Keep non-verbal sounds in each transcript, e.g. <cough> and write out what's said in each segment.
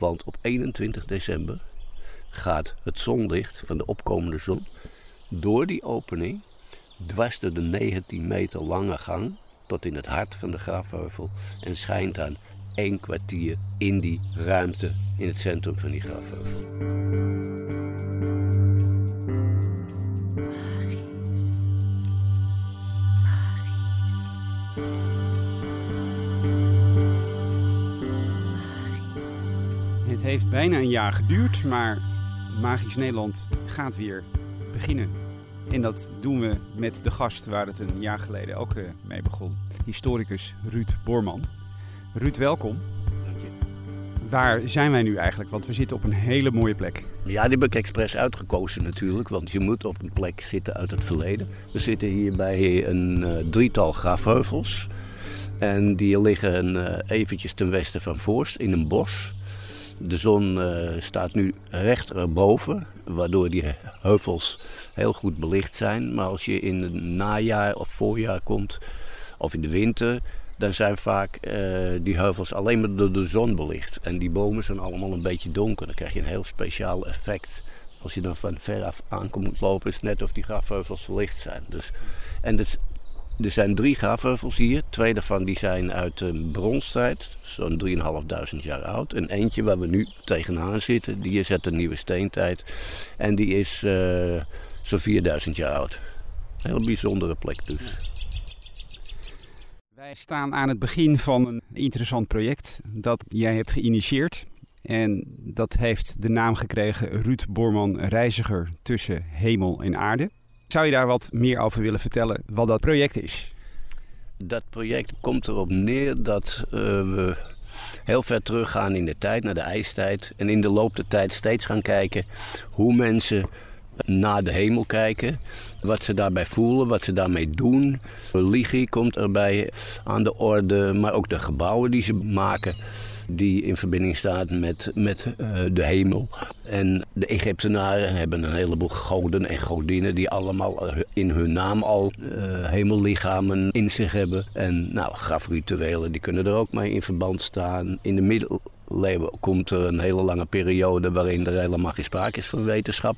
Want op 21 december gaat het zonlicht van de opkomende zon door die opening dwars door de 19 meter lange gang tot in het hart van de grafheuvel en schijnt aan één kwartier in die ruimte in het centrum van die grafheuvel. Het heeft bijna een jaar geduurd, maar Magisch Nederland gaat weer beginnen. En dat doen we met de gast waar het een jaar geleden ook eh, mee begon. Historicus Ruud Borman. Ruud, welkom. Waar zijn wij nu eigenlijk? Want we zitten op een hele mooie plek. Ja, die heb ik expres uitgekozen natuurlijk, want je moet op een plek zitten uit het verleden. We zitten hier bij een uh, drietal grafheuvels. En die liggen uh, eventjes ten westen van Voorst in een bos. De zon uh, staat nu recht erboven, waardoor die heuvels heel goed belicht zijn. Maar als je in het najaar of voorjaar komt, of in de winter, dan zijn vaak uh, die heuvels alleen maar door de zon belicht. En die bomen zijn allemaal een beetje donker. Dan krijg je een heel speciaal effect. Als je dan van veraf aankomt lopen, is net of die grafheuvels verlicht zijn. Dus, en dat er zijn drie grafheuvels hier. Twee daarvan die zijn uit de bronstijd, zo'n 3.500 jaar oud. En eentje waar we nu tegenaan zitten, die is uit de nieuwe steentijd. En die is uh, zo'n 4000 jaar oud. Een heel bijzondere plek dus. Wij staan aan het begin van een interessant project dat jij hebt geïnitieerd. En dat heeft de naam gekregen Ruud Borman Reiziger tussen hemel en aarde. Zou je daar wat meer over willen vertellen, wat dat project is? Dat project komt erop neer dat uh, we heel ver teruggaan in de tijd, naar de ijstijd. En in de loop der tijd steeds gaan kijken hoe mensen naar de hemel kijken. Wat ze daarbij voelen, wat ze daarmee doen. Religie komt erbij aan de orde, maar ook de gebouwen die ze maken die in verbinding staat met, met uh, de hemel. En de Egyptenaren hebben een heleboel goden en godinnen die allemaal in hun naam al uh, hemellichamen in zich hebben. En nou, grafrituelen die kunnen er ook mee in verband staan. In de middeleeuwen komt er een hele lange periode waarin er helemaal geen sprake is van wetenschap.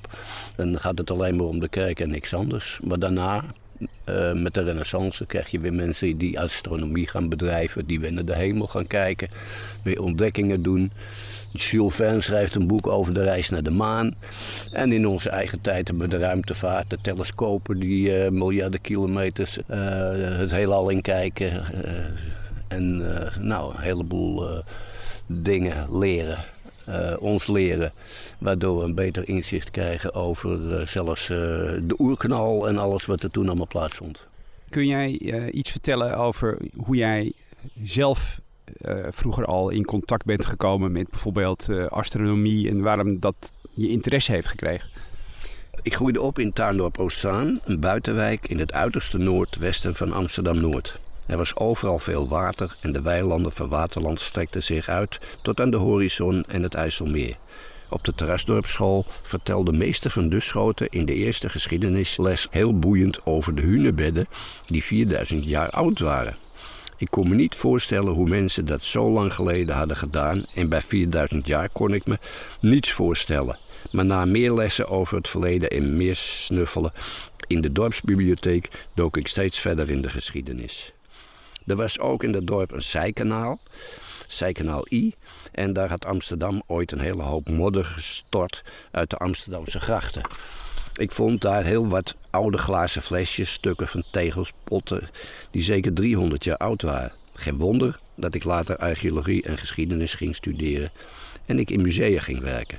Dan gaat het alleen maar om de kerk en niks anders. Maar daarna uh, met de renaissance krijg je weer mensen die astronomie gaan bedrijven, die weer naar de hemel gaan kijken, weer ontdekkingen doen. Jules Verne schrijft een boek over de reis naar de maan. En in onze eigen tijd hebben we de ruimtevaart, de telescopen die uh, miljarden kilometers uh, het heelal inkijken. en nou, een heleboel dingen leren. Uh, ons leren. Waardoor we een beter inzicht krijgen over uh, zelfs uh, de oerknal en alles wat er toen allemaal plaatsvond. Kun jij iets vertellen over hoe jij zelf vroeger al in contact bent gekomen met bijvoorbeeld astronomie en waarom dat je interesse heeft gekregen? Ik groeide op in Tuindorp Oostzaan, een buitenwijk in het uiterste noordwesten van Amsterdam-Noord. Er was overal veel water en de weilanden van Waterland strekten zich uit tot aan de horizon en het IJsselmeer. Op de terrasdorpsschool vertelde meester van Duschoten in de eerste geschiedenisles heel boeiend over de hunebedden die 4000 jaar oud waren. Ik kon me niet voorstellen hoe mensen dat zo lang geleden hadden gedaan en bij 4000 jaar kon ik me niets voorstellen. Maar na meer lessen over het verleden en meer snuffelen in de dorpsbibliotheek dook ik steeds verder in de geschiedenis. Er was ook in dat dorp een zijkanaal, zijkanaal I. En daar had Amsterdam ooit een hele hoop modder gestort uit de Amsterdamse grachten. Ik vond daar heel wat oude glazen flesjes, stukken van tegels, potten, die zeker 300 jaar oud waren. Geen wonder dat ik later archeologie en geschiedenis ging studeren en ik in musea ging werken.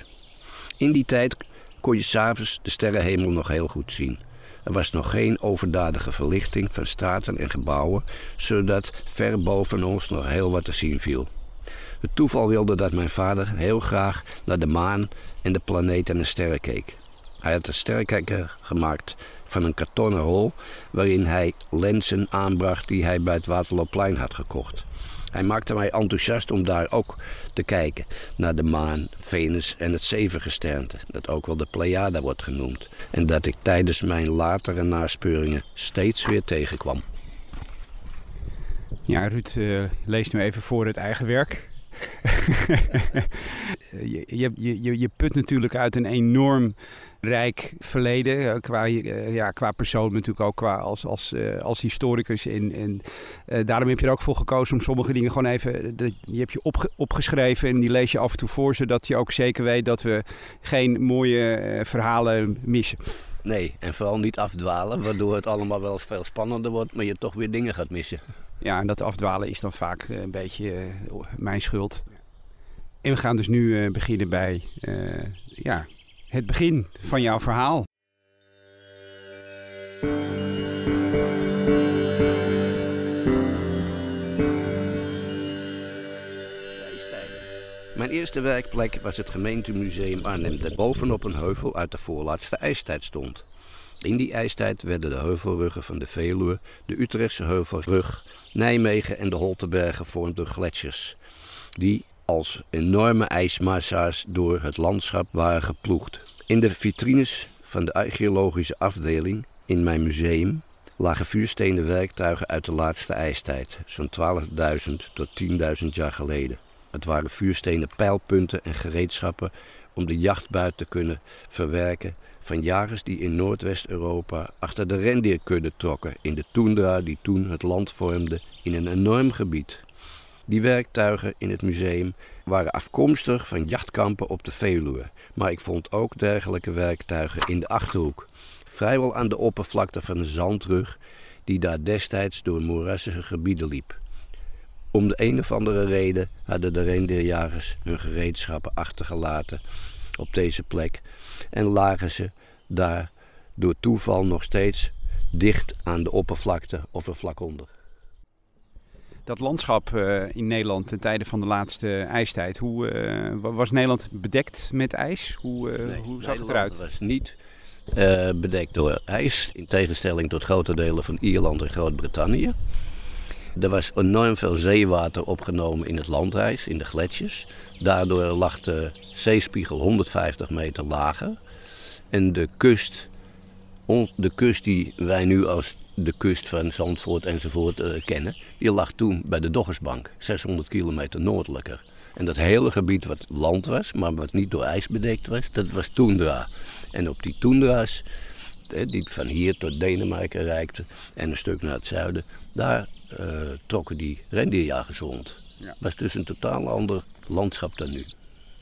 In die tijd kon je s'avonds de sterrenhemel nog heel goed zien. Er was nog geen overdadige verlichting van straten en gebouwen, zodat ver boven ons nog heel wat te zien viel. Het toeval wilde dat mijn vader heel graag naar de maan en de planeten en de sterren keek. Hij had een sterrenkijker gemaakt van een kartonnen rol waarin hij lenzen aanbracht die hij bij het Waterloopplein had gekocht. Hij maakte mij enthousiast om daar ook te kijken naar de maan, Venus en het zevengesternte, dat ook wel de Pleiada wordt genoemd, en dat ik tijdens mijn latere naspeuringen steeds weer tegenkwam. Ja, Ruud uh, leest nu even voor het eigen werk. <laughs> je, je, je, je put natuurlijk uit een enorm rijk verleden. eh, Qua, eh, ja, qua persoon, maar natuurlijk ook qua als, als, eh, als historicus. En, en daarom heb je er ook voor gekozen om sommige dingen gewoon even. je hebt je opge- opgeschreven en die lees je af en toe voor, zodat je ook zeker weet dat we geen mooie verhalen missen. Nee, en vooral niet afdwalen, waardoor het allemaal wel eens veel spannender wordt, maar je toch weer dingen gaat missen. Ja, en dat afdwalen is dan vaak een beetje mijn schuld. En we gaan dus nu beginnen bij ja, het begin van jouw verhaal. Mijn eerste werkplek was het gemeentemuseum Arnhem, dat bovenop een heuvel uit de voorlaatste ijstijd stond. In die ijstijd werden de heuvelruggen van de Veluwe, de Utrechtse heuvelrug, Nijmegen en de Holteberg gevormd door gletsjers, die als enorme ijsmassa's door het landschap waren geploegd. In de vitrines van de archeologische afdeling in mijn museum lagen vuurstenen werktuigen uit de laatste ijstijd, zo'n 12.000 tot 10.000 jaar geleden. Het waren vuurstenen pijlpunten en gereedschappen om de jachtbuit te kunnen verwerken van jagers die in Noordwest-Europa achter de rendierkudde trokken in de toendra die toen het land vormde in een enorm gebied. Die werktuigen in het museum waren afkomstig van jachtkampen op de Veluwe, maar ik vond ook dergelijke werktuigen in de Achterhoek, vrijwel aan de oppervlakte van de zandrug die daar destijds door moerassige gebieden liep. Om de een of andere reden hadden de rendierjagers hun gereedschappen achtergelaten op deze plek en lagen ze daar door toeval nog steeds dicht aan de oppervlakte of er vlak onder. Dat landschap eh, in Nederland ten tijde van de laatste ijstijd, hoe eh, wa- was Nederland bedekt met ijs? Hoe, eh, Nee, hoe zag het Nederland eruit? was niet bedekt door ijs, in tegenstelling tot grote delen van Ierland en Groot-Brittannië. Er was enorm veel zeewater opgenomen in het landijs, in de gletsjers. Daardoor lag de zeespiegel 150 meter lager. En de kust, de kust die wij nu als de kust van Zandvoort enzovoort kennen, die lag toen bij de Doggersbank, 600 kilometer noordelijker. En dat hele gebied wat land was, maar wat niet door ijs bedekt was, dat was toendra. En op die toendra's, eh, die van hier tot Denemarken reikten en een stuk naar het zuiden, daar eh, trokken die rendierjagers rond. Ja. was dus een totaal ander landschap dan nu.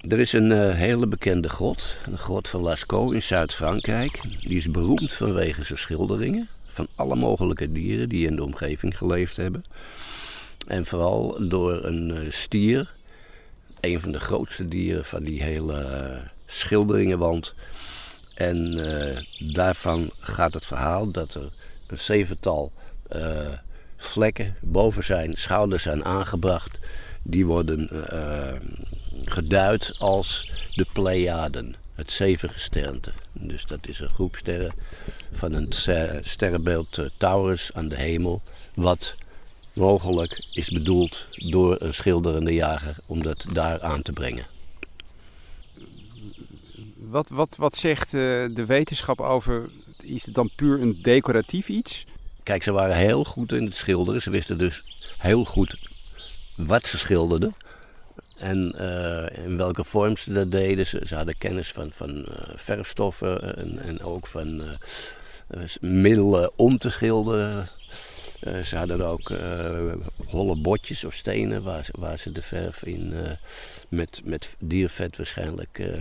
Er is een eh, hele bekende grot, de grot van Lascaux in Zuid-Frankrijk. Die is beroemd vanwege zijn schilderingen van alle mogelijke dieren die in de omgeving geleefd hebben. En vooral door een eh, stier, een van de grootste dieren van die hele eh, schilderingenwand. En eh, daarvan gaat het verhaal dat er een zevental vlekken boven zijn schouders zijn aangebracht. Die worden geduid als de Pleiaden, het zevengesternte. Dus dat is een groep sterren van een ster- sterrenbeeld eh, Taurus aan de hemel. Wat mogelijk is bedoeld door een schilderende jager om dat daar aan te brengen. Wat, wat, wat zegt eh, de wetenschap over, is het dan puur een decoratief iets? Kijk, ze waren heel goed in het schilderen. Ze wisten dus heel goed wat ze schilderden. En eh, in welke vorm ze dat deden. Ze, hadden kennis van, van eh, verfstoffen en, en ook van eh, eh, middelen om te schilderen. Eh, ze hadden ook eh, holle botjes of stenen waar ze, waar ze de verf in eh, met, met diervet waarschijnlijk eh,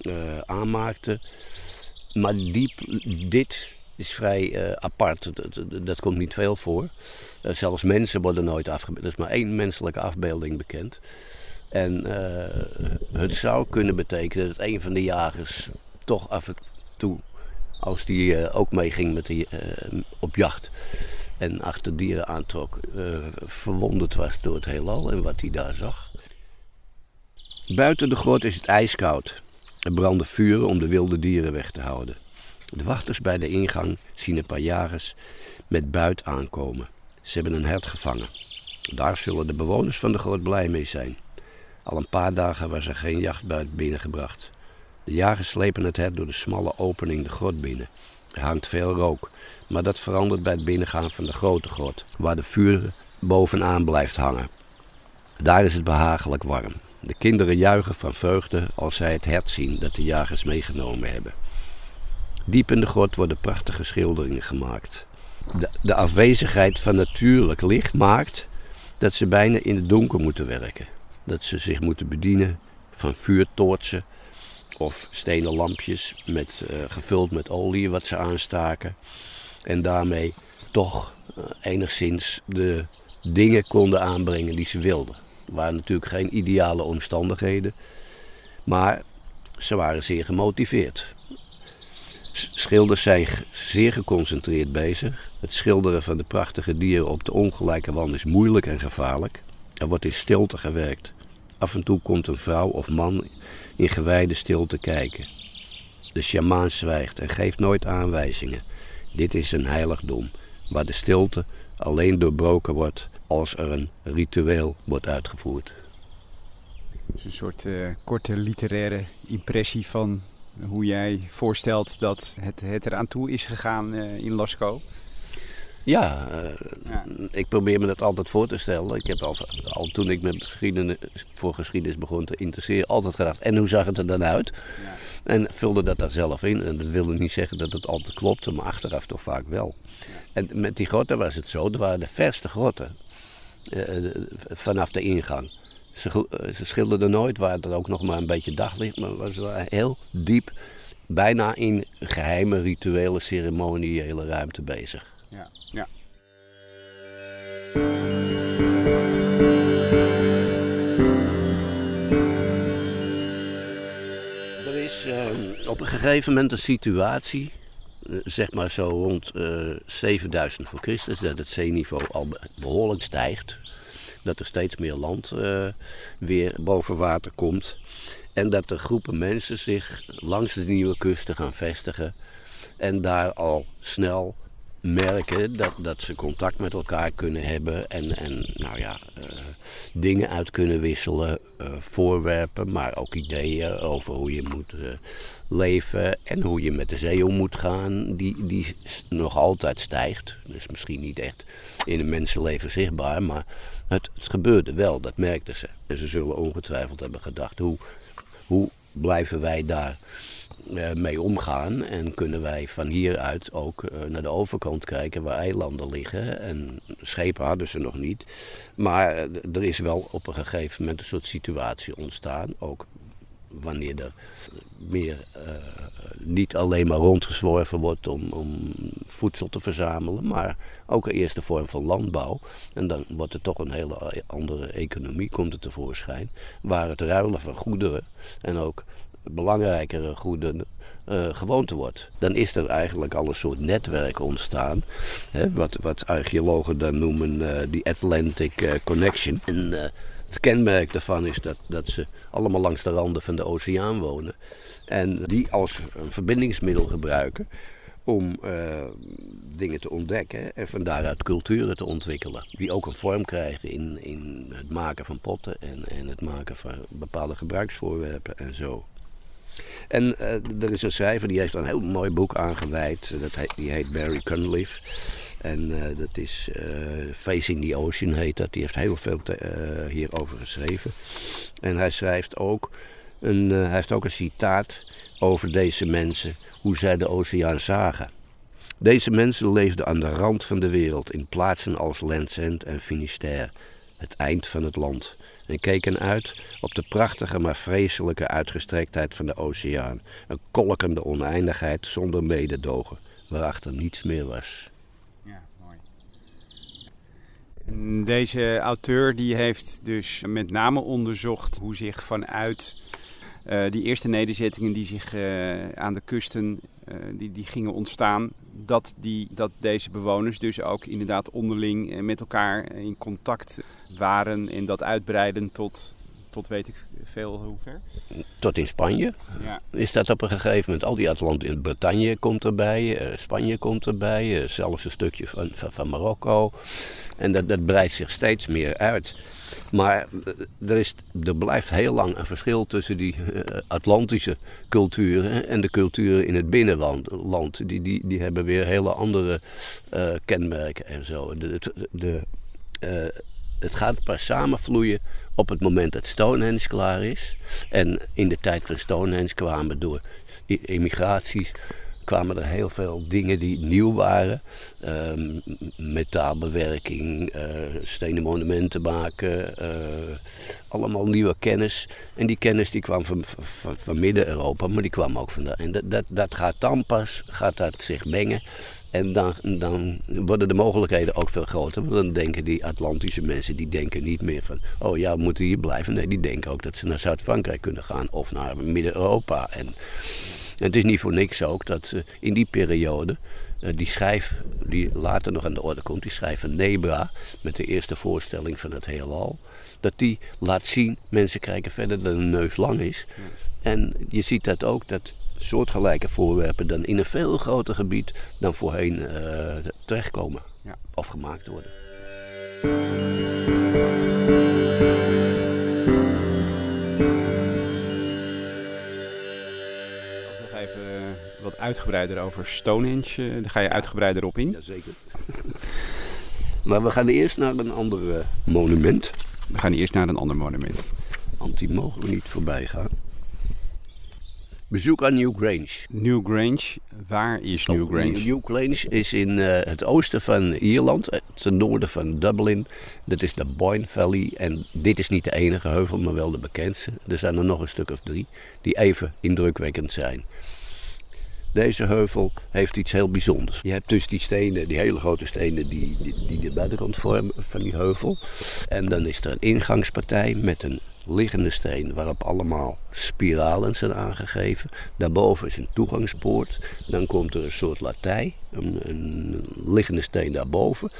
eh, aanmaakten. Maar die, dit is vrij eh, apart. Dat, dat- komt niet veel voor. Eh, zelfs mensen worden nooit afgebeeld. Er is maar één menselijke afbeelding bekend. En eh, het zou kunnen betekenen dat een van de jagers toch af en toe, als die eh, ook meeging met die, eh, op jacht en achter dieren aantrok, verwonderd was door het heelal en wat hij daar zag. Buiten de grot is het ijskoud. Er branden vuren om de wilde dieren weg te houden. De wachters bij de ingang zien een paar jagers met buit aankomen. Ze hebben een hert gevangen. Daar zullen de bewoners van de grot blij mee zijn. Al een paar dagen was er geen jachtbuit binnengebracht. De jagers slepen het hert door de smalle opening de grot binnen. Er hangt veel rook, maar dat verandert bij het binnengaan van de grote grot, waar de vuur bovenaan blijft hangen. Daar is het behagelijk warm. De kinderen juichen van vreugde als zij het hert zien dat de jagers meegenomen hebben. Diep in de grot worden prachtige schilderingen gemaakt. De, de afwezigheid van natuurlijk licht maakt dat ze bijna in het donker moeten werken. Dat ze zich moeten bedienen van vuurtoortsen of stenen lampjes met, uh, gevuld met olie wat ze aanstaken. En daarmee toch uh, enigszins de dingen konden aanbrengen die ze wilden. Er waren natuurlijk geen ideale omstandigheden, maar ze waren zeer gemotiveerd. Schilders zijn zeer geconcentreerd bezig. Het schilderen van de prachtige dieren op de ongelijke wand is moeilijk en gevaarlijk. Er wordt in stilte gewerkt. Af en toe komt een vrouw of man in gewijde stilte kijken. De sjamaan zwijgt en geeft nooit aanwijzingen. Dit is een heiligdom, waar de stilte alleen doorbroken wordt als er een ritueel wordt uitgevoerd. een soort uh, korte literaire impressie van hoe jij voorstelt dat het, het eraan toe is gegaan uh, in Lasco. Ja, uh, ja, ik probeer me dat altijd voor te stellen. Ik heb al, al toen ik met geschiedenis, voor geschiedenis begon te interesseren, altijd gedacht: en hoe zag het er dan uit? Ja. En vulde dat daar zelf in. En dat wilde niet zeggen dat het altijd klopte, maar achteraf toch vaak wel. Ja. En met die grotten was het zo: er waren de verste grotten uh, vanaf de ingang. Ze, ze schilderden nooit, waar er ook nog maar een beetje daglicht, maar was wel heel diep, bijna in geheime rituele, ceremoniële ruimte bezig. Ja, ja. Er is uh, op een gegeven moment een situatie, uh, zeg maar zo rond uh, 7000 voor Christus, dat het zeeniveau al behoorlijk stijgt dat er steeds meer land uh, weer boven water komt. En dat er groepen mensen zich langs de nieuwe kusten gaan vestigen. En daar al snel merken dat, dat ze contact met elkaar kunnen hebben en, en nou ja, uh, dingen uit kunnen wisselen, uh, voorwerpen, maar ook ideeën over hoe je moet uh, leven en hoe je met de zee om moet gaan, die, die nog altijd stijgt. Dus misschien niet echt in een mensenleven zichtbaar, maar het, het gebeurde wel, dat merkten ze. En ze zullen ongetwijfeld hebben gedacht, hoe, hoe blijven wij daar uh, mee omgaan en kunnen wij van hieruit ook uh, naar de overkant kijken waar eilanden liggen. En schepen hadden ze nog niet. Maar uh, er is wel op een gegeven moment een soort situatie ontstaan, ook wanneer er meer niet alleen maar rondgezworven wordt om, om, voedsel te verzamelen, maar ook een eerste vorm van landbouw. En dan wordt er toch een hele andere economie komt er tevoorschijn, waar het ruilen van goederen en ook belangrijkere goederen uh, gewoonte wordt. Dan is er eigenlijk al een soort netwerk ontstaan. Hè, wat, wat archeologen dan noemen uh, die Atlantic Connection. En het kenmerk daarvan is dat, dat ze allemaal langs de randen van de oceaan wonen. En die als een verbindingsmiddel gebruiken om dingen te ontdekken en van daaruit culturen te ontwikkelen. Die ook een vorm krijgen in, in het maken van potten en, en het maken van bepaalde gebruiksvoorwerpen en zo. En uh, er is een schrijver die heeft een heel mooi boek aangeweid. Dat heet, die heet Barry Cunliffe. En uh, dat is Facing the Ocean heet dat. Die heeft heel veel hierover geschreven. En hij schrijft ook een, hij heeft ook een citaat over deze mensen. Hoe zij de oceaan zagen. Deze mensen leefden aan de rand van de wereld in plaatsen als Land's en Finisterre. Het eind van het land en keken uit op de prachtige maar vreselijke uitgestrektheid van de oceaan. Een kolkende oneindigheid zonder mededogen, waarachter niets meer was. Ja, mooi. Deze auteur die heeft dus met name onderzocht hoe zich vanuit uh, die eerste nederzettingen die zich uh, aan de kusten uh, die, die gingen ontstaan, dat, die, dat deze bewoners dus ook inderdaad onderling met elkaar in contact waren en dat uitbreiden tot, tot weet ik veel hoe ver? Tot in Spanje. Ja. Is dat op een gegeven moment, al die Atlantische, Bretagne komt erbij, Spanje komt erbij, zelfs een stukje van, van, van Marokko. En dat, dat breidt zich steeds meer uit. Maar er, is, er blijft heel lang een verschil tussen die eh, Atlantische culturen en de culturen in het binnenland. Die, die, die hebben weer hele andere uh, kenmerken en zo. De, de, het gaat pas samenvloeien op het moment dat Stonehenge klaar is. En in de tijd van Stonehenge kwamen door immigraties kwamen er heel veel dingen die nieuw waren. Ehm, metaalbewerking, uh, stenen monumenten maken, uh, allemaal nieuwe kennis. En die kennis die kwam van, van, van Midden-Europa, maar die kwam ook vandaan. En dat, dat, dat gaat dan pas, gaat dat zich mengen. En dan, dan worden de mogelijkheden ook veel groter. Want dan denken die Atlantische mensen, die denken niet meer van... oh ja, we moeten hier blijven. Nee, die denken ook dat ze naar Zuid-Frankrijk kunnen gaan of naar Midden-Europa. En, het is niet voor niks ook dat uh, in die periode... Uh, die schijf, die later nog aan de orde komt, die schijf van Nebra... met de eerste voorstelling van het heelal... dat die laat zien, mensen kijken verder dan een neus lang is. En je ziet dat ook, dat soortgelijke voorwerpen dan in een veel groter gebied dan voorheen uh, terechtkomen ja. of gemaakt worden. Wat uitgebreider over Stonehenge. Eh, daar ga je uitgebreider op in. Jazeker. <laughs> maar we gaan eerst naar een ander monument. We gaan eerst naar een ander monument. Want die mogen we niet voorbij gaan. Bezoek aan New Grange. New Grange, waar is New oh, Grange? New Grange is in uh, het oosten van Ierland, eh, ten noorden van Dublin. Dat is de Boyne Valley. En dit is niet de enige heuvel, maar wel de bekendste. Er zijn er nog een stuk of drie die even indrukwekkend zijn. Deze heuvel heeft iets heel bijzonders. Je hebt dus die stenen, die hele grote stenen, die, die, die de buitenkant vormen van die heuvel. En dan is er een ingangspartij met een liggende steen waarop allemaal spiralen zijn aangegeven. Daarboven is een toegangspoort. Dan komt er een soort latij, een, een liggende steen daarboven.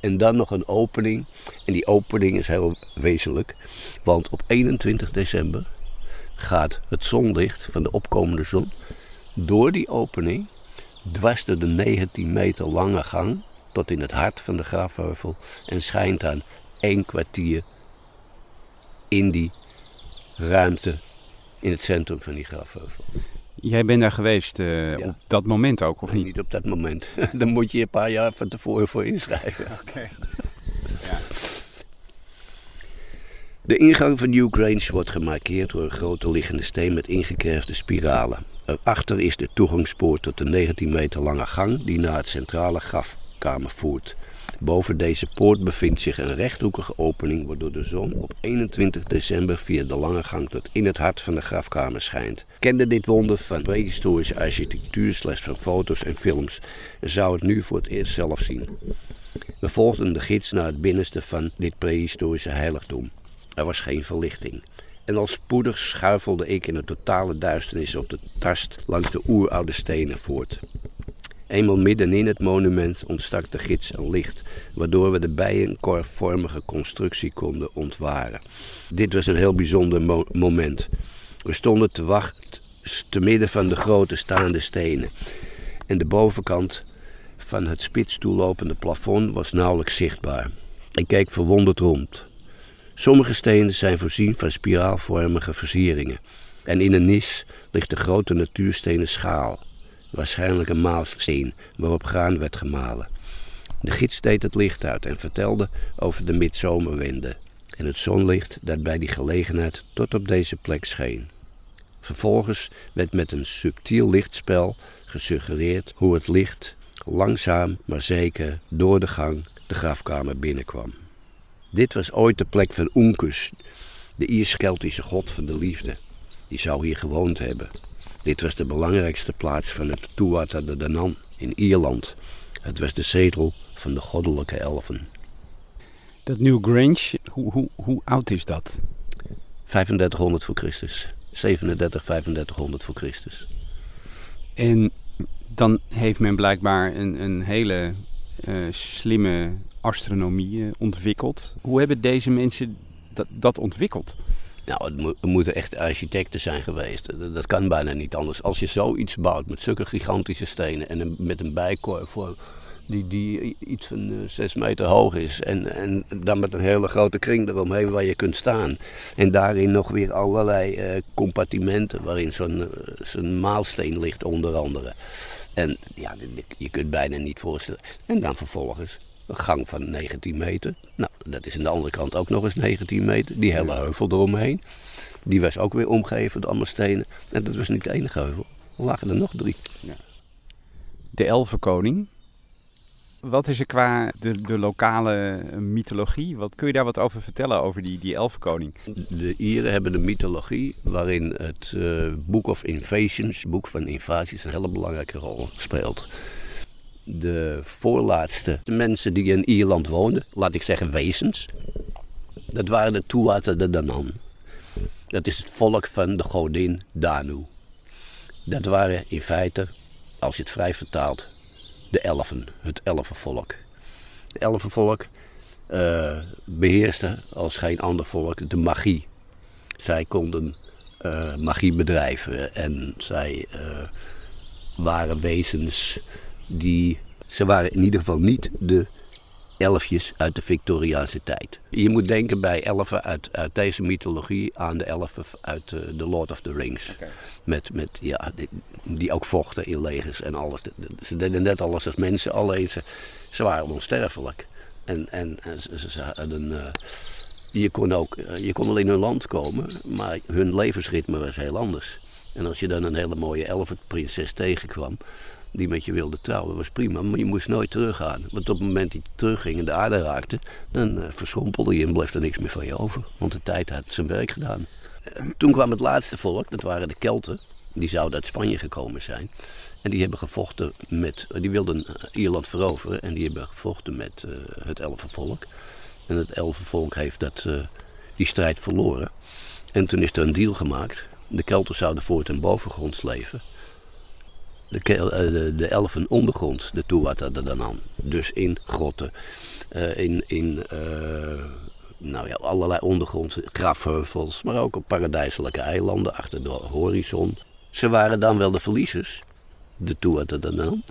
En dan nog een opening. En die opening is heel wezenlijk, want op 21 december gaat het zonlicht van de opkomende zon door die opening, dwars door de 19 meter lange gang, tot in het hart van de grafheuvel en schijnt aan één kwartier in die ruimte in het centrum van die grafheuvel. Jij bent daar geweest uh, op dat moment ook, of niet? Niet op dat moment. <laughs> Dan moet je een paar jaar van tevoren voor inschrijven. <laughs> Oké. Ja. De ingang van New Grange wordt gemarkeerd door een grote liggende steen met ingekerfde spiralen. Erachter is de toegangspoort tot de 19 meter lange gang die naar het centrale grafkamer voert. Boven deze poort bevindt zich een rechthoekige opening waardoor de zon op 21 december via de lange gang tot in het hart van de grafkamer schijnt. Kende dit wonder van prehistorische architectuur slechts van foto's en films en zou het nu voor het eerst zelf zien. We volgden de gids naar het binnenste van dit prehistorische heiligdom. Er was geen verlichting. En al spoedig schuifelde ik in een totale duisternis op de tast langs de oeroude stenen voort. Eenmaal middenin het monument ontstak de gids een licht, waardoor we de bijenkorfvormige constructie konden ontwaren. Dit was een heel bijzonder moment. We stonden te wachten te midden van de grote staande stenen. En de bovenkant van het spits toelopende plafond was nauwelijks zichtbaar. Ik keek verwonderd rond. Sommige stenen zijn voorzien van spiraalvormige versieringen. En in een nis ligt de grote natuurstenen schaal waarschijnlijk een maalsteen waarop graan werd gemalen. De gids deed het licht uit en vertelde over de midzomerwinden en het zonlicht dat bij die gelegenheid tot op deze plek scheen. Vervolgens werd met een subtiel lichtspel gesuggereerd hoe het licht langzaam maar zeker door de gang de grafkamer binnenkwam. Dit was ooit de plek van Uncus, de Iers-Keltische god van de liefde. Die zou hier gewoond hebben. Dit was de belangrijkste plaats van het Tuatha de Danann in Ierland. Het was de zetel van de goddelijke elfen. Dat New Grange, hoe, hoe, hoe oud is dat? 3500 voor Christus. 37, 3500 voor Christus. En dan heeft men blijkbaar een, een hele uh, slimme astronomie uh, ontwikkeld. Hoe hebben deze mensen dat, dat ontwikkeld? Nou, het, moeten echt architecten zijn geweest. Dat, kan bijna niet anders. Als je zoiets bouwt met zulke gigantische stenen en met een bijkorf voor, die, die iets van uh, zes meter hoog is. En, en dan met een hele grote kring eromheen waar je kunt staan. En daarin nog weer allerlei uh, compartimenten waarin zo'n zo'n maalsteen ligt onder andere. En ja, je kunt bijna niet voorstellen. En dan vervolgens Een gang van 19 meter. Nou, dat is aan de andere kant ook nog eens 19 meter. Die hele heuvel eromheen. Die was ook weer omgeven door allemaal stenen. En dat was niet de enige heuvel. Er lagen er nog drie. De Elfenkoning. Wat is er qua de, de lokale mythologie? Wat, kun je daar wat over vertellen, over die, die Elfenkoning? De Ieren hebben een mythologie waarin het uh, Book of Invasions, boek van invasies, een hele belangrijke rol speelt. De voorlaatste mensen die in Ierland woonden, laat ik zeggen wezens, dat waren de Tuatha de Danann. Dat is het volk van de godin Danu. Dat waren in feite, als je het vrij vertaalt, de elfen, het elfenvolk. Het elfenvolk uh, beheerste als geen ander volk de magie. Zij konden uh, magie bedrijven en zij uh, waren wezens die. Ze waren in ieder geval niet de elfjes uit de Victoriaanse tijd. Je moet denken bij elfen uit, uit deze mythologie aan de elfen uit uh, The Lord of the Rings. Okay. Met, met, ja, die, die, ook vochten in legers en alles. Ze deden net alles als mensen, alleen ze, ze waren onsterfelijk. En, en, en ze, ze, hadden... Uh, je kon, ook, uh, je kon wel in hun land komen, maar hun levensritme was heel anders. En als je dan een hele mooie elfenprinses tegenkwam, die met je wilde trouwen, was prima. Maar je moest nooit teruggaan. Want op het moment dat je terugging en de aarde raakte, dan uh, verschrompelde je en bleef er niks meer van je over. Want de tijd had zijn werk gedaan. Uh, toen kwam het laatste volk, dat waren de Kelten. Die zouden uit Spanje gekomen zijn. En die hebben gevochten met, die wilden Ierland veroveren en die hebben gevochten met uh, het Elfenvolk. En het Elfenvolk heeft dat, die strijd verloren. En toen is er een deal gemaakt. De Kelten zouden voortaan bovengronds leven de, de, de elfen ondergronds, de Danann. Dus in grotten, uh, in, in uh, nou ja, allerlei ondergrondse grafheuvels, maar ook op paradijselijke eilanden achter de horizon. Ze waren dan wel de verliezers, de Danann,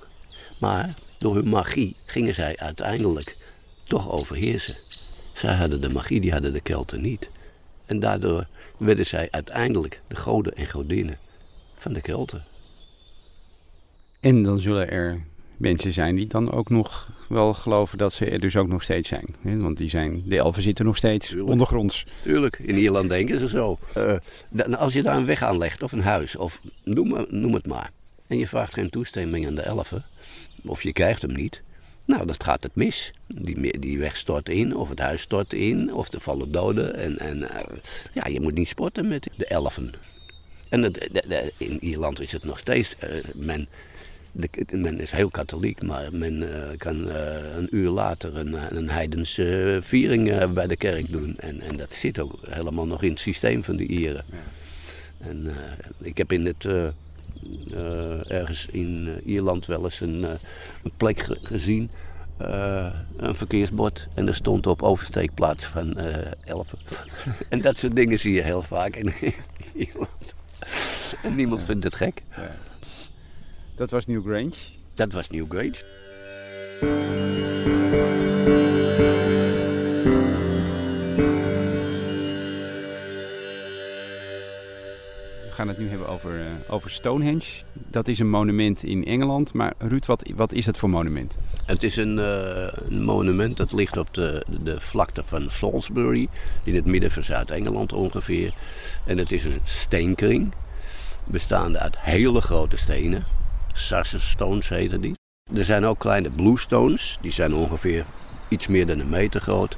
maar door hun magie gingen zij uiteindelijk toch overheersen. Zij hadden de magie, die hadden de Kelten niet. En daardoor werden zij uiteindelijk de goden en godinnen van de Kelten. En dan zullen er mensen zijn die dan ook nog wel geloven dat ze er dus ook nog steeds zijn. Want die zijn, de elfen zitten nog steeds Tuurlijk. ondergronds. Tuurlijk, in Ierland denken ze zo. Uh, als je daar een weg aanlegt of een huis, of noem, noem het maar. En je vraagt geen toestemming aan de elfen, of je krijgt hem niet. Nou, dat gaat het mis. Die, die weg stort in, of het huis stort in, of er vallen doden. En, en uh, ja, je moet niet sporten met de elfen. En het, de, de, in Ierland is het nog steeds, uh, men de, men is heel katholiek, maar men uh, kan uh, een uur later een, een heidense viering uh, bij de kerk doen. En, en dat zit ook helemaal nog in het systeem van de Ieren. Ja. En ik heb in het, ergens in Ierland wel eens een, een plek gezien. een verkeersbord en er stond op oversteekplaats van elfen. <laughs> en dat soort dingen zie je heel vaak in <laughs> Ierland. en niemand vindt het gek. Ja. Dat was New Grange? Dat was New Grange. We gaan het nu hebben over, uh, over Stonehenge. Dat is een monument in Engeland. Maar Ruud, wat, wat is het voor monument? Het is een, uh, een monument dat ligt op de, de vlakte van Salisbury. In het midden van Zuid-Engeland ongeveer. En het is een steenkring. Bestaande uit hele grote stenen Sarsen stones heten die. Er zijn ook kleine bluestones, die zijn ongeveer iets meer dan een meter groot.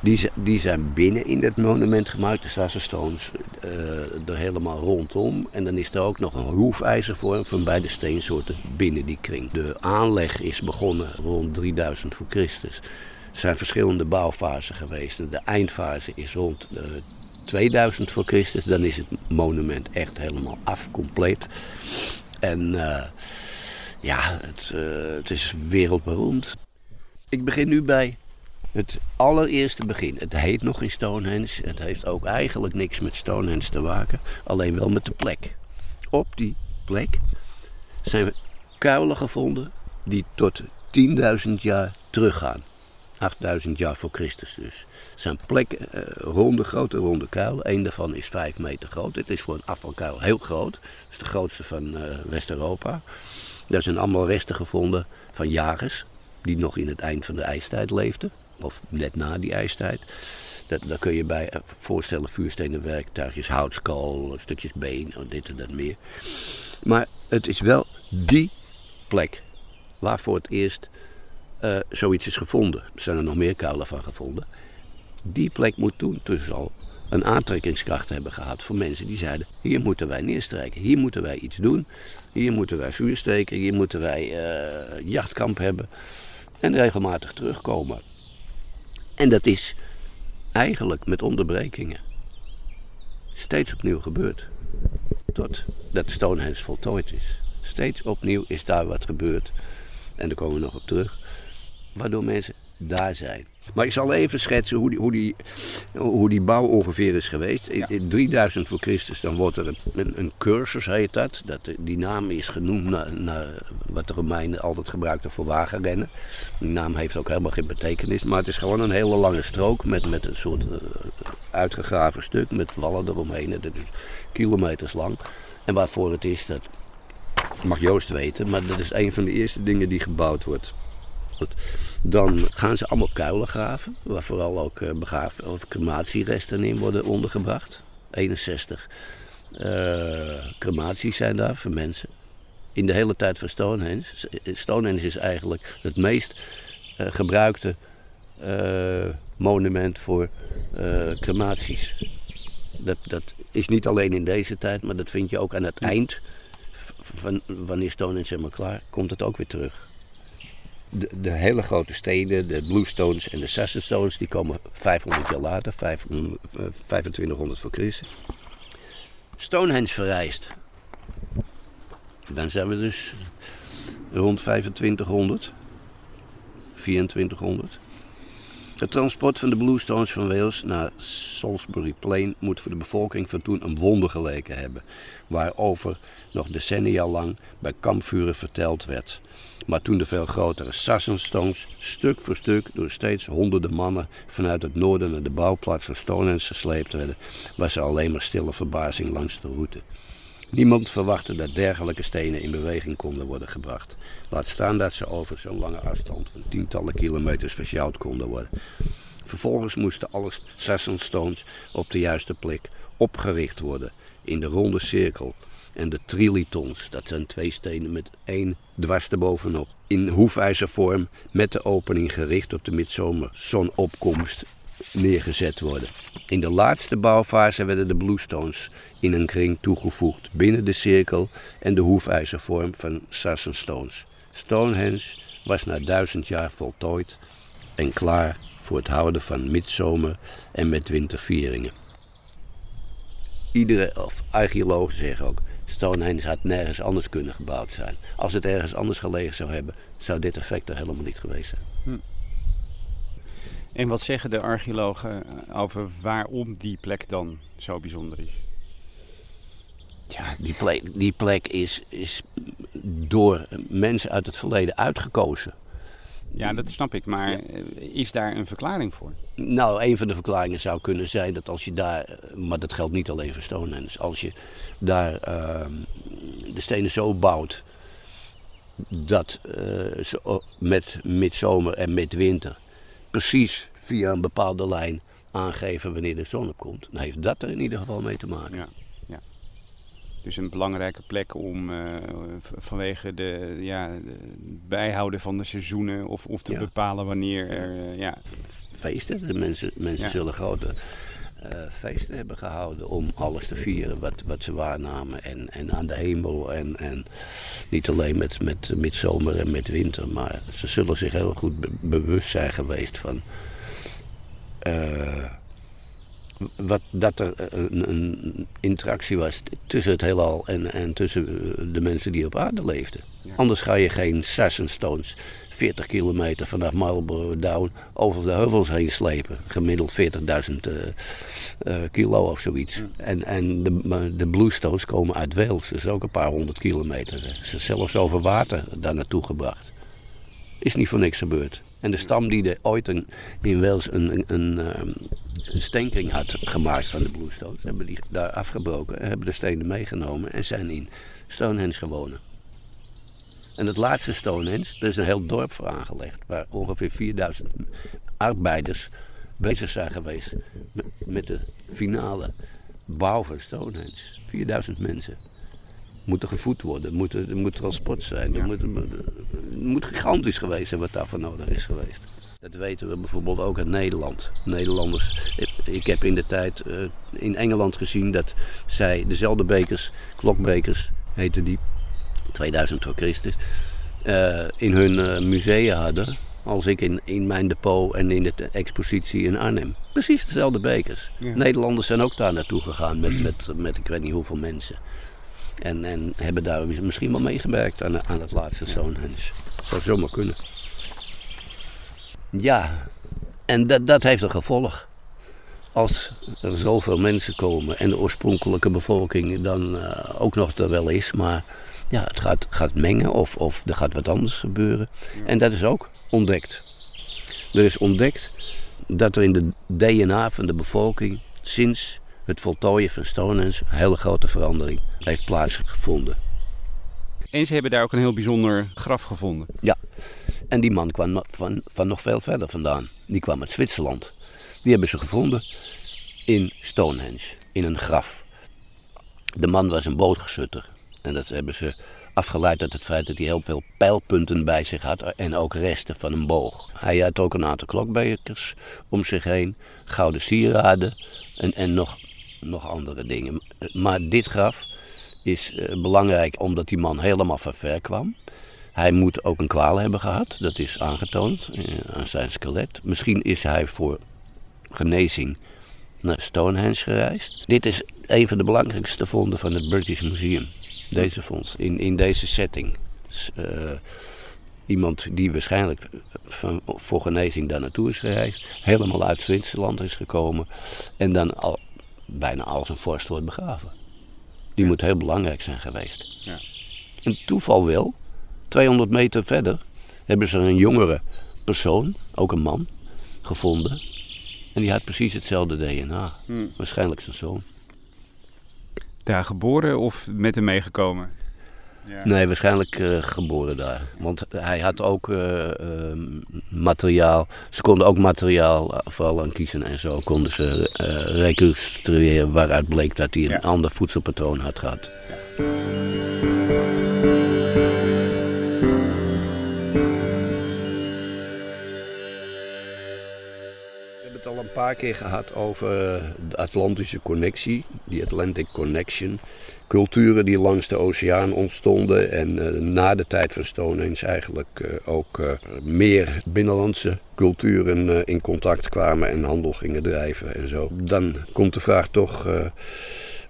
Die, die zijn binnen in het monument gemaakt, de Sarsen stones, uh, er helemaal rondom. En dan is er ook nog een hoefijzervorm van beide steensoorten binnen die kring. De aanleg is begonnen rond 3000 voor Christus. Er zijn verschillende bouwfasen geweest. De eindfase is rond 2000 voor Christus. Dan is het monument echt helemaal af, compleet. En uh, ja, het, uh, het is wereldberoemd. Ik begin nu bij het allereerste begin. Het heet nog in Stonehenge. Het heeft ook eigenlijk niks met Stonehenge te maken. Alleen wel met de plek. Op die plek zijn kuilen gevonden die tot 10.000 jaar teruggaan. 8000 jaar voor Christus dus. Zijn plekken, uh, ronde, grote ronde kuilen. Eén daarvan is 5 meter groot. Het is voor een afvalkuil heel groot. Het is de grootste van uh, West-Europa. Daar zijn allemaal resten gevonden van jagers. die nog in het eind van de ijstijd leefden, of net na die ijstijd. Dat, daar kun je bij eh, voorstellen vuurstenen werktuigjes, houtskool, stukjes been, dit en dat meer. Maar het is wel die plek waar voor het eerst uh, zoiets is gevonden. Er zijn er nog meer kuilen van gevonden. Die plek moet toen dus al een aantrekkingskracht hebben gehad voor mensen die zeiden: hier moeten wij neerstrijken, hier moeten wij iets doen, hier moeten wij vuur steken, hier moeten wij uh, jachtkamp hebben en regelmatig terugkomen. En dat is eigenlijk met onderbrekingen steeds opnieuw gebeurd. Totdat Stonehenge voltooid is. Steeds opnieuw is daar wat gebeurd. En daar komen we nog op terug. Waardoor mensen daar zijn. Maar ik zal even schetsen hoe die, hoe die, hoe die bouw ongeveer is geweest. In, 3000 voor Christus dan wordt er een, een, cursus, heet dat. dat. Die naam is genoemd naar, naar wat de Romeinen altijd gebruikten voor wagenrennen. Die naam heeft ook helemaal geen betekenis. Maar het is gewoon een hele lange strook met, met een soort uh, uitgegraven stuk met wallen eromheen. Dat is kilometers lang. En waarvoor het is, dat mag Joost weten. Maar dat is een van de eerste dingen die gebouwd wordt. Dan gaan ze allemaal kuilen graven, waar vooral ook uh, of crematieresten in worden ondergebracht. 61 uh, crematies zijn daar voor mensen. In de hele tijd van Stonehenge. Stonehenge is eigenlijk het meest uh, gebruikte uh, monument voor crematies. Dat, dat is niet alleen in deze tijd, maar dat vind je ook aan het eind van wanneer Stonehenge helemaal klaar, komt het ook weer terug de, hele grote steden, de Bluestones en de Sassenstones, die komen 500 jaar later, 2500 voor Christus. Stonehenge verrijst. Dan zijn we dus rond 2500, 2400. Het transport van de Bluestones van Wales naar Salisbury Plain moet voor de bevolking van toen een wonder geleken hebben, waarover nog decennia lang bij kampvuren verteld werd. Maar toen de veel grotere Sassenstones stuk voor stuk door steeds honderden mannen vanuit het noorden naar de bouwplaats van Stonehenge gesleept werden, was er alleen maar stille verbazing langs de route. Niemand verwachtte dat dergelijke stenen in beweging konden worden gebracht. Laat staan dat ze over zo'n lange afstand van tientallen kilometers versjouwd konden worden. Vervolgens moesten alle Sassenstones op de juiste plek opgericht worden in de ronde cirkel en de trilitons. Dat zijn twee stenen met één dwars erbovenop. In hoefijzervorm met de opening gericht op de midzomerzonopkomst neergezet worden. In de laatste bouwfase werden de bluestones in een kring toegevoegd binnen de cirkel en de hoefijzervorm van Sassenstones. Stonehenge was na duizend jaar voltooid en klaar voor het houden van midzomer en met wintervieringen. Iedere, of archeologen zeggen ook, Stonehenge had nergens anders kunnen gebouwd zijn. Als het ergens anders gelegen zou hebben, zou dit effect er helemaal niet geweest zijn. Hm. En wat zeggen de archeologen over waarom die plek dan zo bijzonder is? Ja, die plek, die plek is, is door mensen uit het verleden uitgekozen. Ja, dat snap ik. Maar is daar een verklaring voor? Nou, een van de verklaringen zou kunnen zijn dat als je daar, maar dat geldt niet alleen voor Stonehenge, als je daar uh, de stenen zo bouwt dat uh, met midzomer en midwinter precies via een bepaalde lijn aangeven wanneer de zon opkomt, dan heeft dat er in ieder geval mee te maken. Ja. Dus een belangrijke plek om uh, vanwege de, ja, de bijhouden van de seizoenen of, of te bepalen wanneer er. Uh, ja. Feesten. De mensen, mensen zullen grote uh, feesten hebben gehouden om alles te vieren wat, wat ze waarnamen. En, en aan de hemel. En, en niet alleen met, met, met zomer en met winter, maar ze zullen zich heel goed be bewust zijn geweest van wat, dat er een, een, interactie was tussen het heelal en, en tussen eh, de mensen die op aarde leefden. Anders ga je geen Stones 40 kilometer vanaf Marlborough Down over de heuvels heen slepen. Gemiddeld 40.000 uh, uh, kilo of zoiets. En, en de, de Bluestones komen uit Wales, dus ook een paar honderd kilometer. Ze zelfs over water daar naartoe gebracht. Is niet voor niks gebeurd. En de stam die er ooit een, in Wales een, een, een, ehm, een steenkring had gemaakt van de Bluestones, hebben die daar afgebroken, hebben de stenen meegenomen en zijn in Stonehenge gewonnen. En het laatste Stonehenge, er is een heel dorp voor aangelegd, waar ongeveer 4000 arbeiders bezig zijn geweest met, met de finale bouw van Stonehenge. 4000 mensen. Moeten gevoed worden, moet, er moet transport zijn. Er moet, het moet gigantisch geweest zijn wat daarvoor nodig is geweest. Dat weten we bijvoorbeeld ook uit Nederland. Nederlanders. Ik heb in de tijd uh, in Engeland gezien dat zij dezelfde bekers, klokbekers heette die, 2000 voor Christus, uh, in hun uh, musea hadden. Als ik in, in mijn depot en in de expositie in Arnhem. Precies dezelfde bekers. Ja. Nederlanders zijn ook daar naartoe gegaan met, met, met ik weet niet hoeveel mensen. En, en hebben daar misschien wel meegewerkt aan, aan het laatste Stonehenge. Zou zomaar kunnen. Ja, en dat, dat heeft een gevolg. Als er zoveel mensen komen en de oorspronkelijke bevolking dan uh, ook nog er wel is, maar ja, het gaat, gaat mengen of, of er gaat wat anders gebeuren. En dat is ook ontdekt. Er is ontdekt dat er in de DNA van de bevolking sinds het voltooien van Stonehenge een hele grote verandering heeft plaatsgevonden. En ze hebben daar ook een heel bijzonder graf gevonden. Ja, en die man kwam van, van nog veel verder vandaan. Die kwam uit Zwitserland. Die hebben ze gevonden in Stonehenge, in een graf. De man was een bootgesutter. En dat hebben ze afgeleid uit het feit dat hij heel veel pijlpunten bij zich had en ook resten van een boog. Hij had ook een aantal klokbekers om zich heen, gouden sieraden en, en nog, nog andere dingen. Maar dit graf is eh, belangrijk omdat die man helemaal van ver kwam. Hij moet ook een kwaal hebben gehad, dat is aangetoond eh, aan zijn skelet. Misschien is hij voor genezing naar Stonehenge gereisd. Dit is een van de belangrijkste vonden van het British Museum. Deze fonds, in, in deze setting. Uh, iemand die waarschijnlijk voor genezing daar naartoe is gereisd, helemaal uit Zwitserland is gekomen en dan al, bijna als een vorst wordt begraven. Die moet heel belangrijk zijn geweest. Ja. En toeval wil 200 meter verder hebben ze een jongere persoon, ook een man, gevonden. En die had precies hetzelfde DNA. Hmm. Waarschijnlijk zijn zoon. Daar geboren of met hem meegekomen? Ja. Nee, waarschijnlijk uh, geboren daar. Want hij had ook uh, uh, materiaal. Ze konden ook materiaal vooral aan kiezen en zo konden ze reconstrueren waaruit bleek dat hij een ja. ander voedselpatroon had gehad. Ja. paar keer gehad over de Atlantische connectie, die Atlantic Connection. Culturen die langs de oceaan ontstonden en uh, na de tijd van Stonehenge eigenlijk uh, ook uh, meer binnenlandse culturen in contact kwamen en handel gingen drijven en zo. Dan komt de vraag toch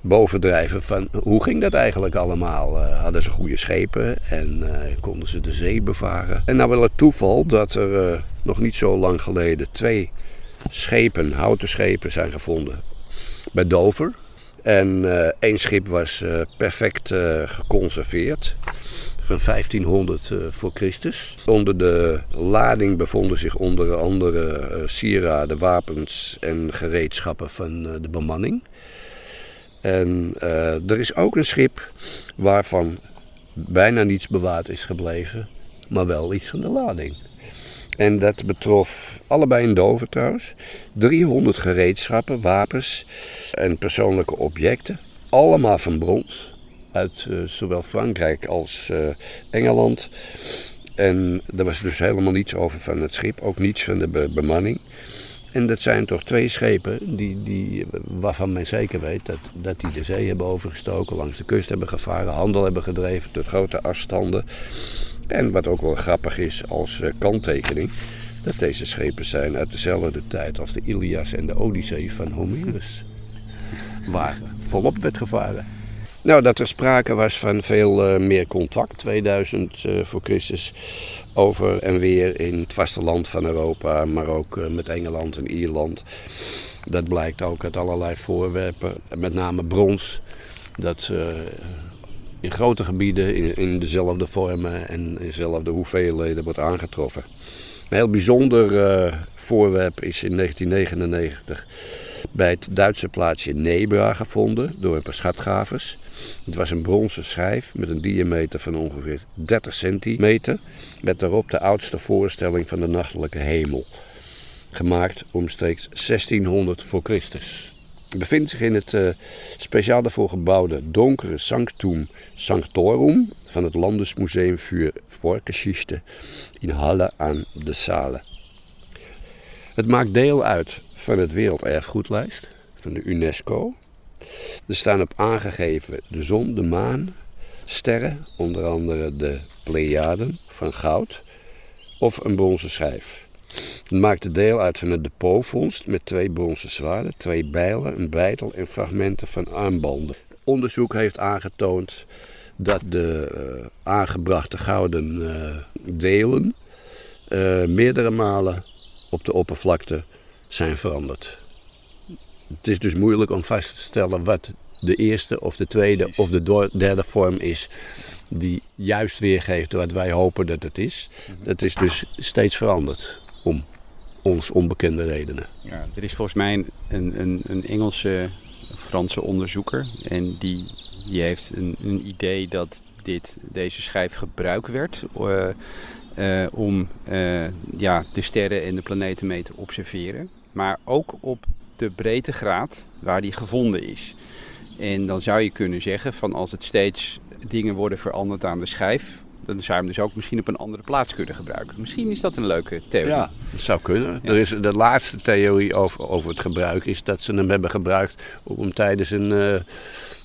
bovendrijven van hoe ging dat eigenlijk allemaal? hadden ze goede schepen en konden ze de zee bevaren? En nou wel het toeval dat er nog niet zo lang geleden twee schepen, houten schepen, zijn gevonden bij Dover. En uh, één schip was uh, perfect uh, geconserveerd. Van 1500 voor Christus. Onder de lading bevonden zich onder andere sieraden, wapens en gereedschappen van de bemanning. En er is ook een schip waarvan bijna niets bewaard is gebleven, maar wel iets van de lading. En dat betrof allebei in Dover trouwens. 300 gereedschappen, wapens en persoonlijke objecten. Allemaal van brons. Uit uh, zowel Frankrijk als uh, Engeland. En er was dus helemaal niets over van het schip. Ook niets van de be bemanning. En dat zijn toch twee schepen die, die, waarvan men zeker weet dat, dat die de zee hebben overgestoken, langs de kust hebben gevaren, handel hebben gedreven tot grote afstanden. En wat ook wel grappig is als uh, kanttekening, dat deze schepen zijn uit dezelfde tijd als de Ilias en de Odyssee van Homerus. <laughs> Waar volop werd gevaren. Nou, dat er sprake was van veel uh, meer contact, 2000 uh, voor Christus, over en weer in het vasteland van Europa, maar ook met Engeland en Ierland. Dat blijkt ook uit allerlei voorwerpen, met name brons, dat in grote gebieden in, dezelfde vormen en in dezelfde hoeveelheden wordt aangetroffen. Een heel bijzonder uh, voorwerp is in 1999 bij het Duitse plaatsje Nebra gevonden door een paar schatgravers. Het was een bronzen schijf met een diameter van ongeveer 30 centimeter, met daarop de oudste voorstelling van de nachtelijke hemel, gemaakt omstreeks 1600 voor Christus. Bevindt zich in het uh, speciaal daarvoor gebouwde donkere Sanctum Sanctorum van het Landesmuseum Vorgeschichte in Halle aan de Saale. Het maakt deel uit van het Werelderfgoedlijst van de UNESCO. Er staan op aangegeven de zon, de maan, sterren, onder andere de Pleiaden van goud, of een bronzen schijf. Het maakte deel uit van het depotvondst met twee bronzen zwaarden, twee bijlen, een beitel en fragmenten van armbanden. Onderzoek heeft aangetoond dat de uh, aangebrachte gouden uh, delen uh, meerdere malen op de oppervlakte zijn veranderd. Het is dus moeilijk om vast te stellen wat de eerste of de tweede of de derde vorm is die juist weergeeft wat wij hopen dat het is. Het is dus steeds veranderd om ons onbekende redenen. Ja, er is volgens mij een, een, een Engelse, Franse onderzoeker en die, die heeft een, een idee dat dit, deze schijf gebruikt werd. Uh, uh, om uh, ja, de sterren en de planeten mee te observeren. Maar ook op de breedtegraad waar die gevonden is. En dan zou je kunnen zeggen van als het steeds dingen worden veranderd aan de schijf, dan zou je hem dus ook misschien op een andere plaats kunnen gebruiken. Misschien is dat een leuke theorie. Ja, dat zou kunnen. Er is, de laatste theorie over, over het gebruik is dat ze hem hebben gebruikt om tijdens een, uh,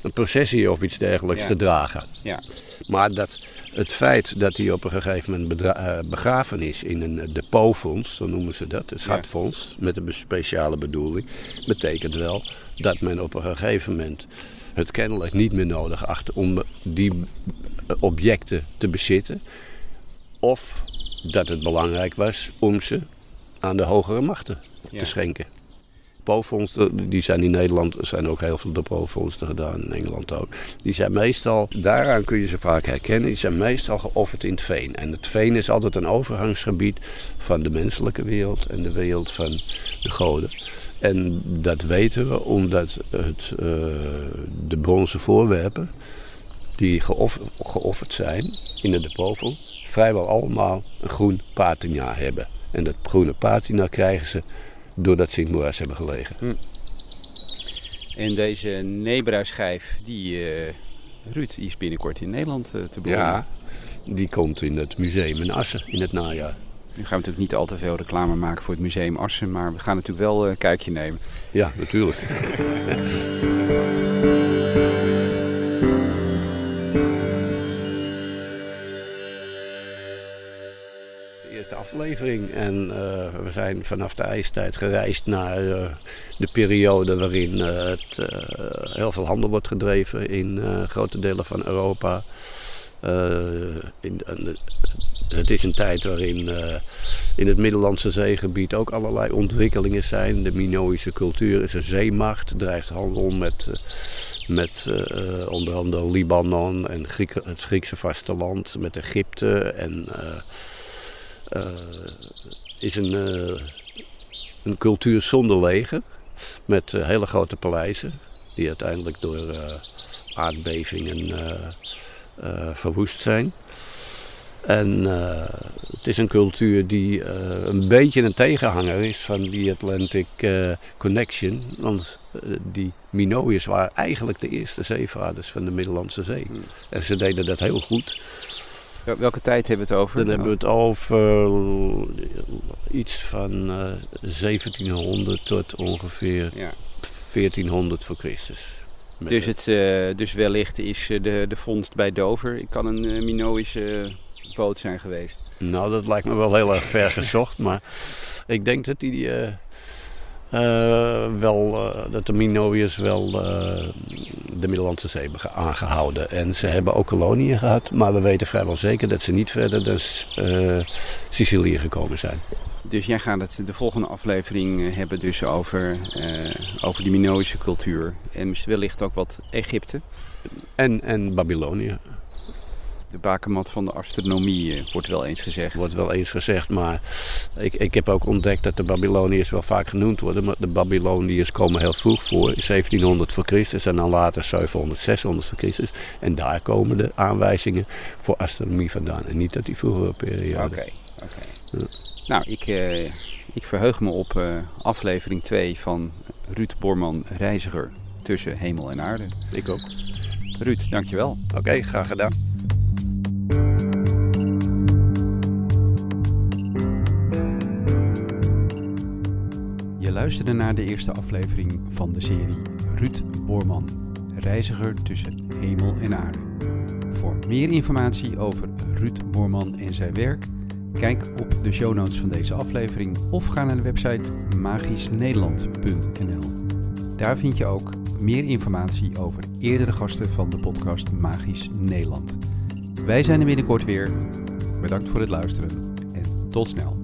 een processie of iets dergelijks ja. te dragen. Ja. Maar dat het feit dat hij op een gegeven moment uh, begraven is in een depotfonds, zo noemen ze dat, een schatfonds, met een speciale bedoeling, betekent wel dat men op een gegeven moment het kennelijk niet meer nodig acht om die objecten te bezitten. Of dat het belangrijk was om ze aan de hogere machten ja. te schenken. Depotfondsen, die zijn in Nederland, er zijn ook heel veel depotfondsen gedaan, in Engeland ook. Die zijn meestal, daaraan kun je ze vaak herkennen, die zijn meestal geofferd in het veen. En het veen is altijd een overgangsgebied van de menselijke wereld en de wereld van de goden. En dat weten we omdat het, uh, de bronzen voorwerpen die geofferd, geofferd zijn in de depotfonds vrijwel allemaal een groen patina hebben. En dat groene patina krijgen ze doordat ze in het moeras hebben gelegen. Hm. En deze Nebra-schijf, die uh, Ruud, die is binnenkort in Nederland uh, te bewonderen. Ja, die komt in het museum in Assen in het najaar. Nu gaan we natuurlijk niet al te veel reclame maken voor het museum Assen, maar we gaan natuurlijk wel een kijkje nemen. Ja, natuurlijk. <laughs> aflevering. En uh, we zijn vanaf de ijstijd gereisd naar uh, de periode waarin uh, het heel veel handel wordt gedreven in grote delen van Europa. In, het is een tijd waarin in het Middellandse zeegebied ook allerlei ontwikkelingen zijn. De Minoïsche cultuur is een zeemacht, drijft handel met met onder andere Libanon en het Griekse vasteland, met Egypte en is een, uh, een cultuur zonder leger. Met uh, hele grote paleizen. Die uiteindelijk door aardbevingen verwoest zijn. En het is een cultuur die een beetje een tegenhanger is van die Atlantic Connection. Want die Minoïërs waren eigenlijk de eerste zeevaarders van de Middellandse Zee. Hmm. En ze deden dat heel goed. Welke tijd hebben we het over? Dan hebben we het over uh, iets van uh, eh, 1700 tot ongeveer ja. 1400 voor Christus. Dus, het, uh, dus wellicht is de, de vondst bij Dover, kan een Minoïsche boot zijn geweest. Nou, dat lijkt me wel heel erg ver <laughs> gezocht, maar ik denk dat die wel, uh, dat de Minoïërs wel uh, de Middellandse Zee hebben aangehouden. En ze hebben ook koloniën gehad, maar we weten vrijwel zeker dat ze niet verder dan Sicilië gekomen zijn. Dus jij gaat het de volgende aflevering hebben dus over, over die Minoïsche cultuur. En wellicht ook wat Egypte. En, en Babylonië. De bakermat van de astronomie eh, wordt wel eens gezegd. Wordt wel eens gezegd, maar ik, ik heb ook ontdekt dat de Babyloniërs wel vaak genoemd worden. Maar de Babyloniërs komen heel vroeg voor, 1700 voor Christus en dan later 700, 600 voor Christus. En daar komen de aanwijzingen voor astronomie vandaan. En niet uit die vroegere periode. Oké, oké. Nou, ik, eh, ik verheug me op eh, aflevering 2 van Ruud Borman Reiziger tussen hemel en aarde. Ik ook. Ruud, dankjewel. Oké, graag gedaan. Je luisterde naar de eerste aflevering van de serie Ruud Boorman, reiziger tussen hemel en aarde. Voor meer informatie over Ruud Boorman en zijn werk, kijk op de show notes van deze aflevering of ga naar de website magischnederland.nl. Daar vind je ook meer informatie over eerdere gasten van de podcast Magisch Nederland. Wij zijn er binnenkort weer. Bedankt voor het luisteren en tot snel.